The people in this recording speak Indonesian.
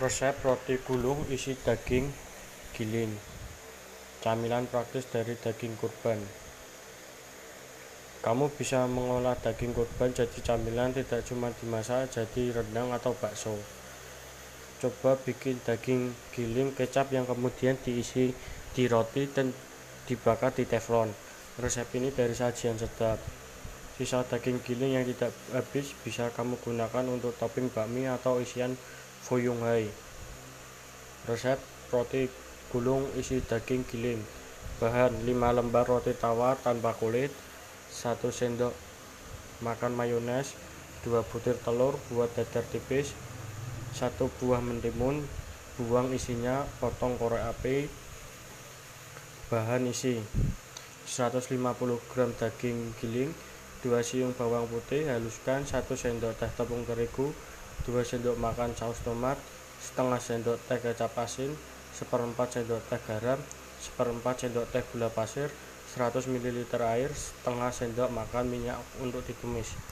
Resep roti gulung isi daging giling. Camilan praktis dari daging kurban. Kamu bisa mengolah daging kurban jadi camilan tidak cuma dimasak jadi rendang atau bakso. Coba bikin daging giling kecap yang kemudian diisi di roti dan dibakar di teflon. Resep ini dari sajian sedap. Sisa daging giling yang tidak habis bisa kamu gunakan untuk topping bakmi atau isian fuyung hai. Resep roti gulung isi daging giling. Bahan 5 lembar roti tawar tanpa kulit, 1 sendok makan mayones, 2 butir telur buat dadar tipis, 1 buah mentimun, buang isinya, potong korek api. Bahan isi 150 gram daging giling, 2 siung bawang putih, haluskan 1 sendok teh tepung terigu, 2 sendok makan saus tomat, setengah sendok teh kecap asin, seperempat sendok teh garam, seperempat sendok teh gula pasir, 100 ml air, setengah sendok makan minyak untuk ditumis.